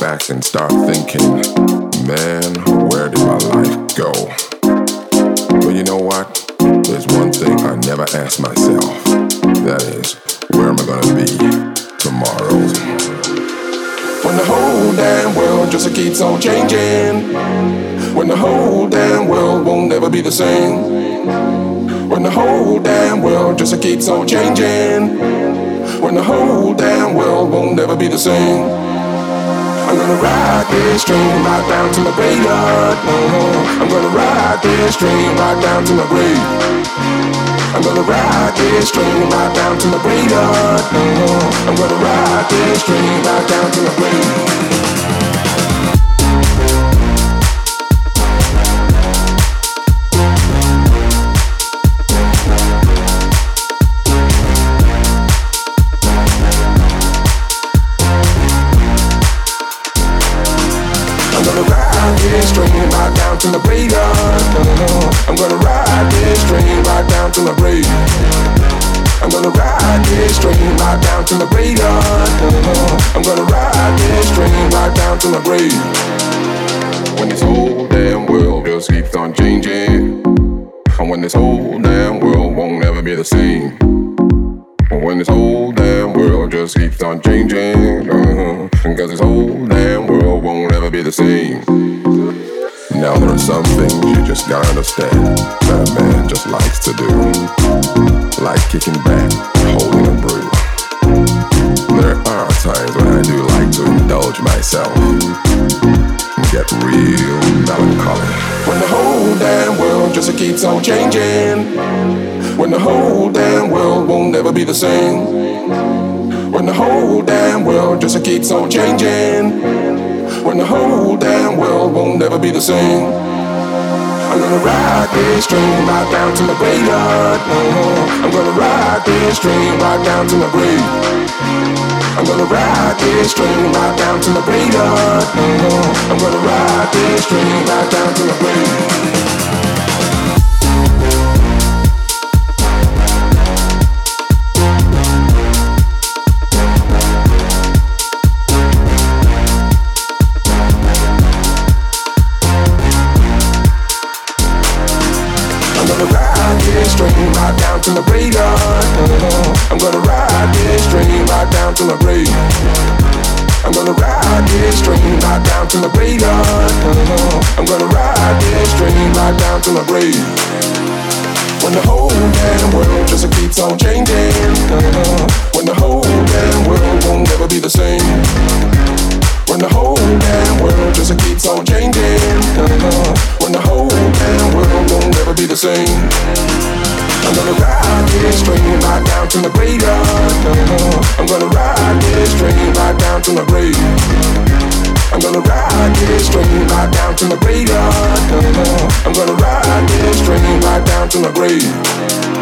back and start thinking, man, where did my life go? But you know what? There's one thing I never ask myself. That is, where am I gonna be tomorrow? When the whole damn world just keeps on changing. When the whole damn world won't never be the same. When the whole damn world just keeps on changing. When the whole damn world won't never be the same. I'm gonna ride this train right down to my graveyard. Uh-huh. I'm gonna ride this train right down to my grave. I'm gonna ride this train right down to my graveyard. I'm gonna ride this train right down to my grave. To my graveyard. I'm gonna ride this train right down to my grave. When this whole damn world just keeps on changing, and when this whole damn world won't ever be the same. When this whole damn world just keeps on changing, uh-huh. Cause this whole damn world won't ever be the same. Now there are some things you just gotta understand that a man just likes to do. Like kicking back, myself and get real melancholy. When the whole damn world just keeps on changing. When the whole damn world won't ever be the same. When the whole damn world just keeps on changing when the whole damn world won't ever be the same. I'm gonna ride this train right down to my graveyard. I'm gonna ride this train right down to my grave. I'm gonna ride this train right down to my graveyard. Uh-huh. I'm gonna ride this train right down to my grave. To my graveyard. Uh-huh. I'm gonna ride this train right down to my grave. I'm gonna ride this train right down to my graveyard. Uh-huh. I'm gonna ride this train right down to my grave. When the whole damn world just keeps on changing. Uh-huh. When the whole damn world won't never be the same. When the whole damn world just keeps on changing. Uh-huh. When the whole damn world won't never be the same. I'm gonna ride this train right down to my graveyard. I'm gonna ride this train right down to my grave. I'm gonna ride this train right down to my graveyard. I'm gonna ride this train right down to my grave.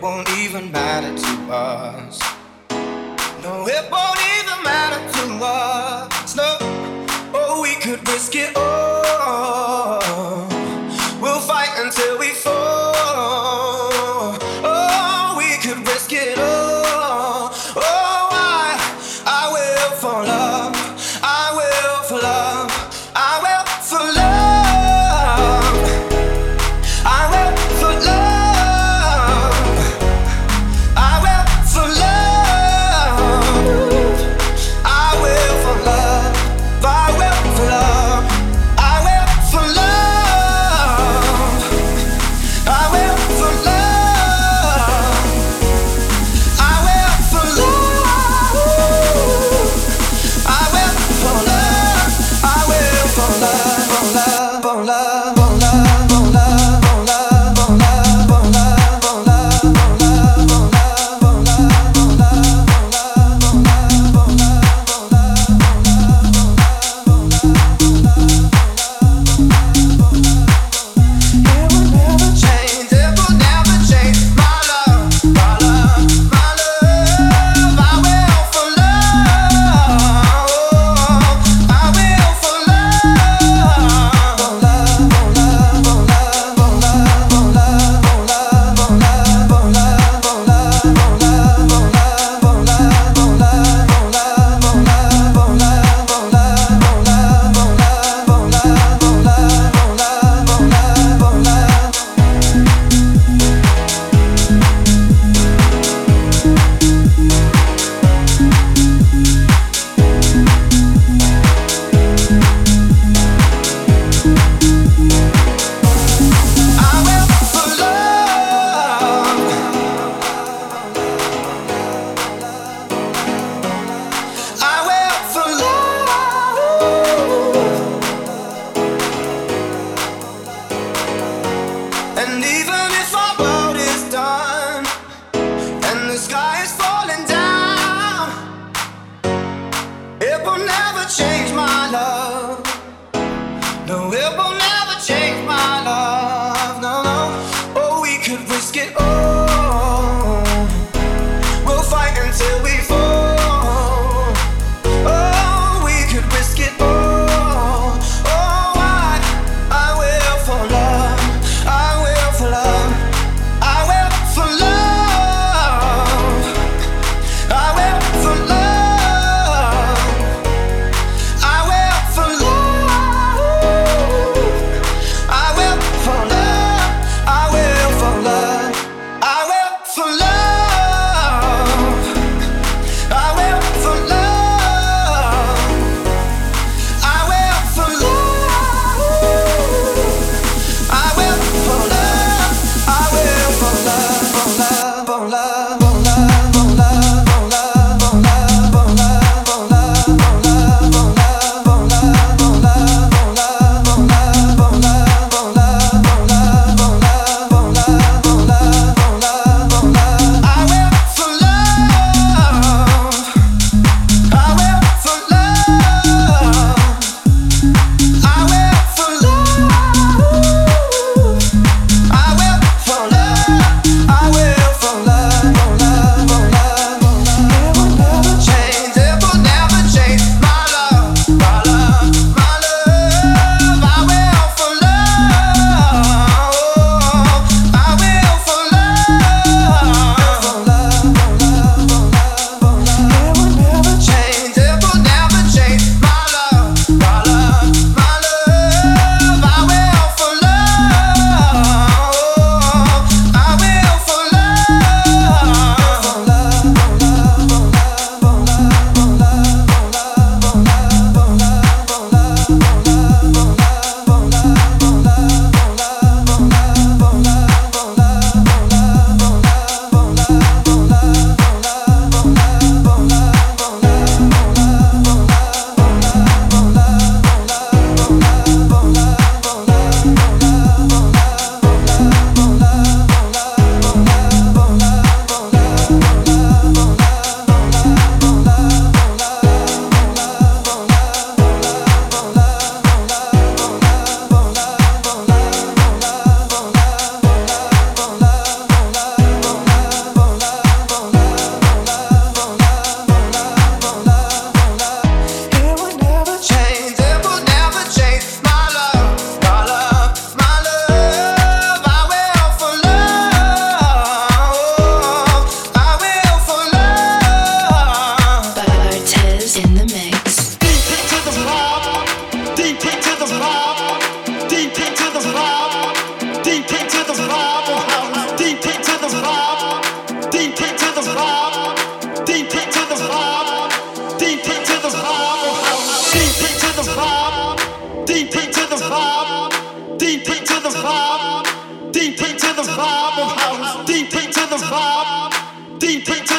it won't even matter to us. No, it won't even matter to us. No, oh, we could risk it all.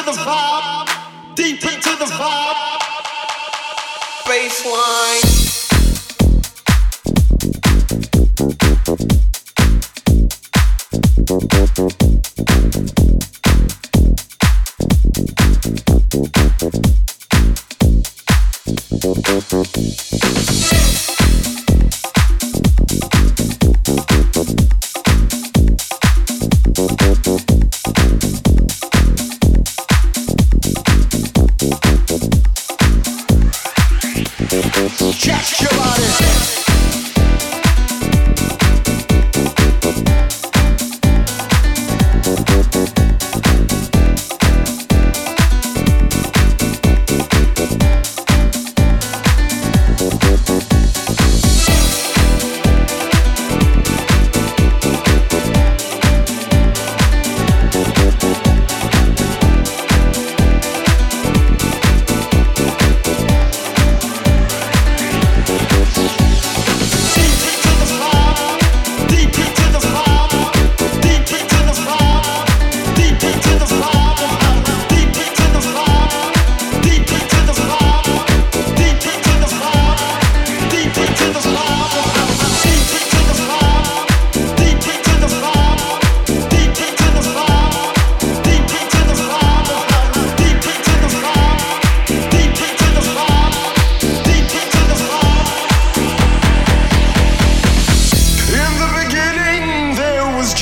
the vibe, deep into the vibe. Baseline.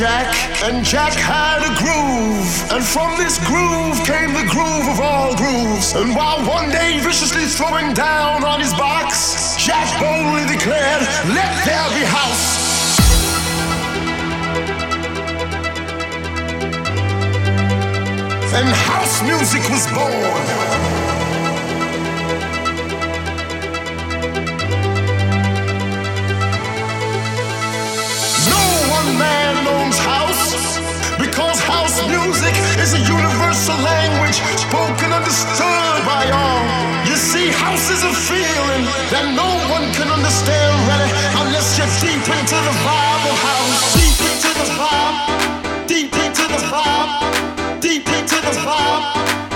Jack, and Jack had a groove. And from this groove came the groove of all grooves. And while one day viciously throwing down on his box, Jack boldly declared, Let there be house. And house music was born. music is a universal language spoken, understood by all. You see, house is a feeling that no one can understand really unless you're deep into the vibe of house. Deep into the vibe, deep into the vibe, deep into the vibe.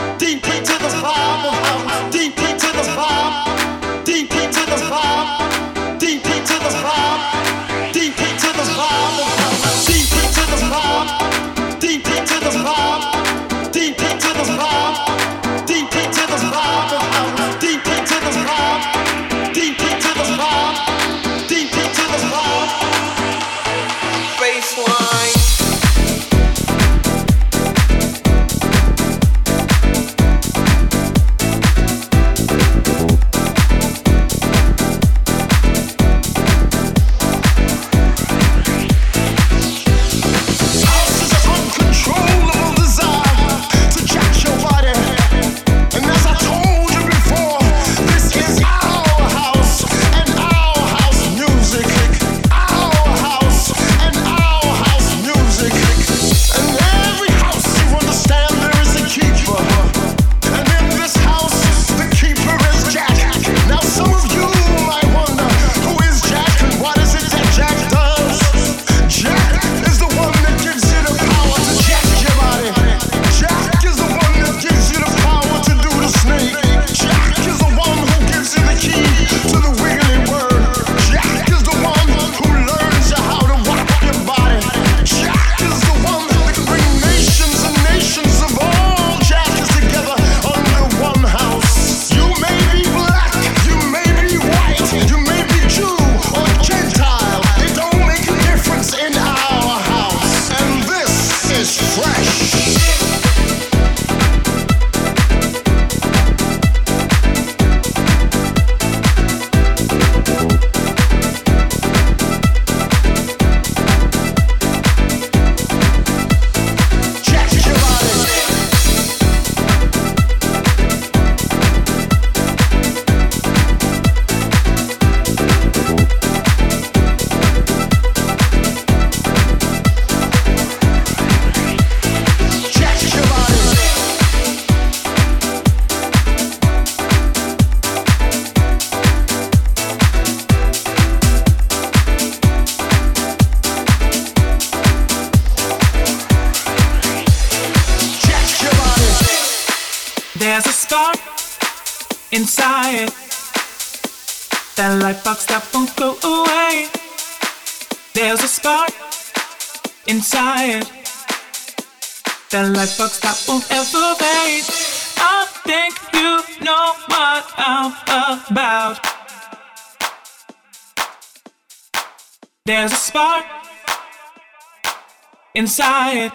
about. There's a spark inside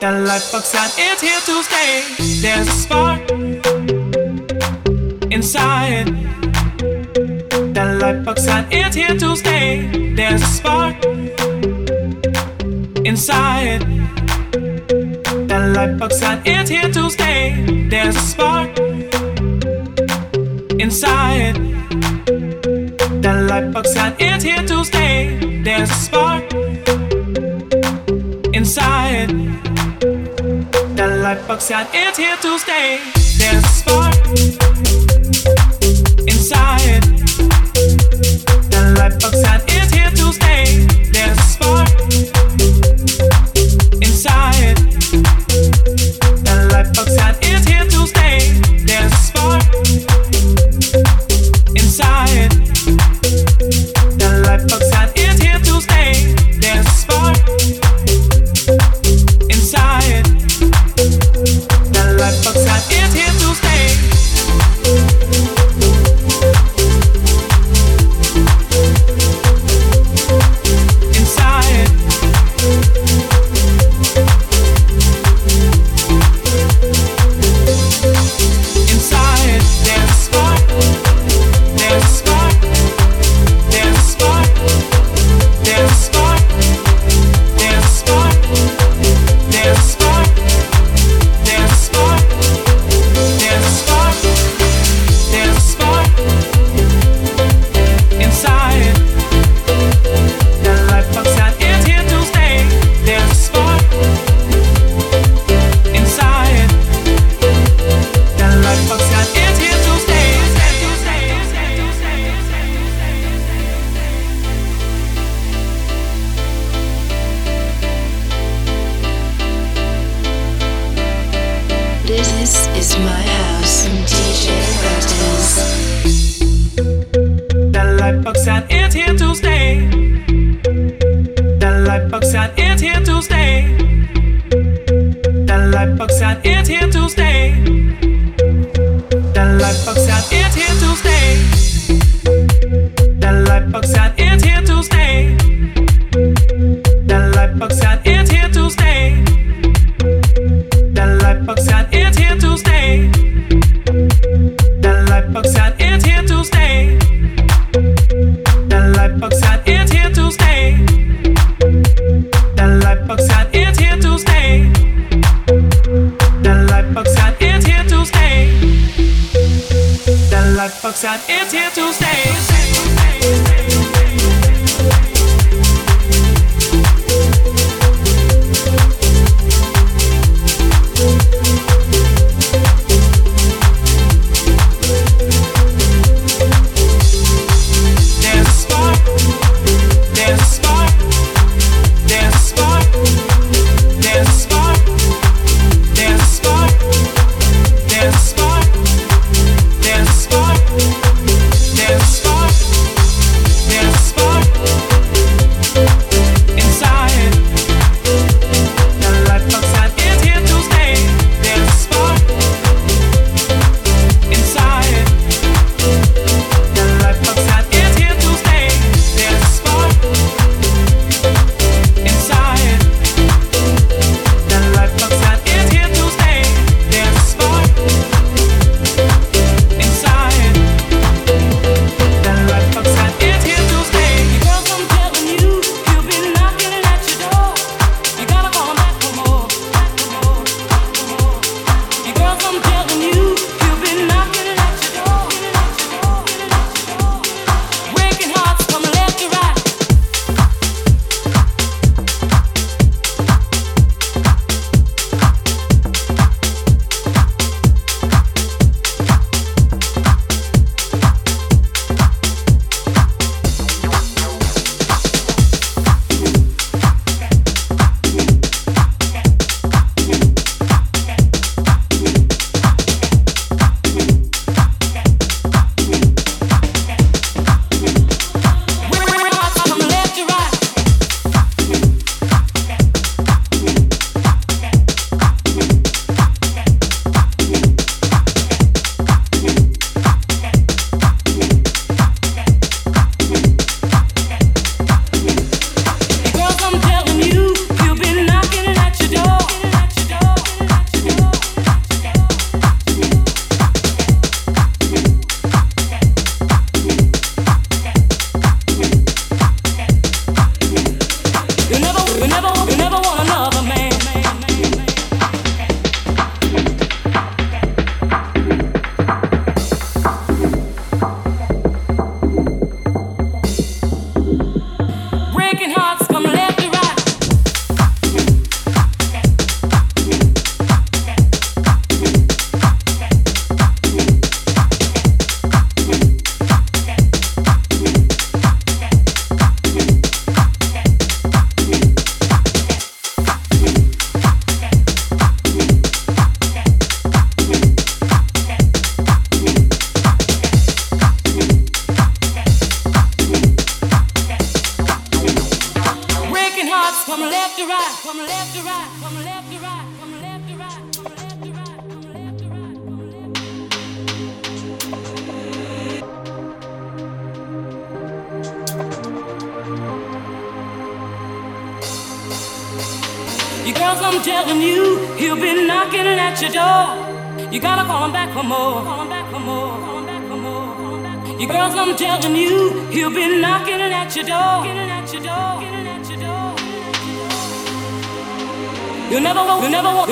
that light outside is here to stay. There's a spark inside that light outside is here to stay. There's a spark inside that light sign is here to stay. There's a spark inside. That light outside is here to stay. There's a spark inside. That light outside is here to stay. There's a spark inside. That light outside.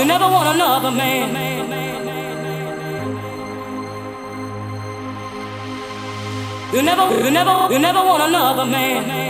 You never want another man. You never, you never, you never want another man.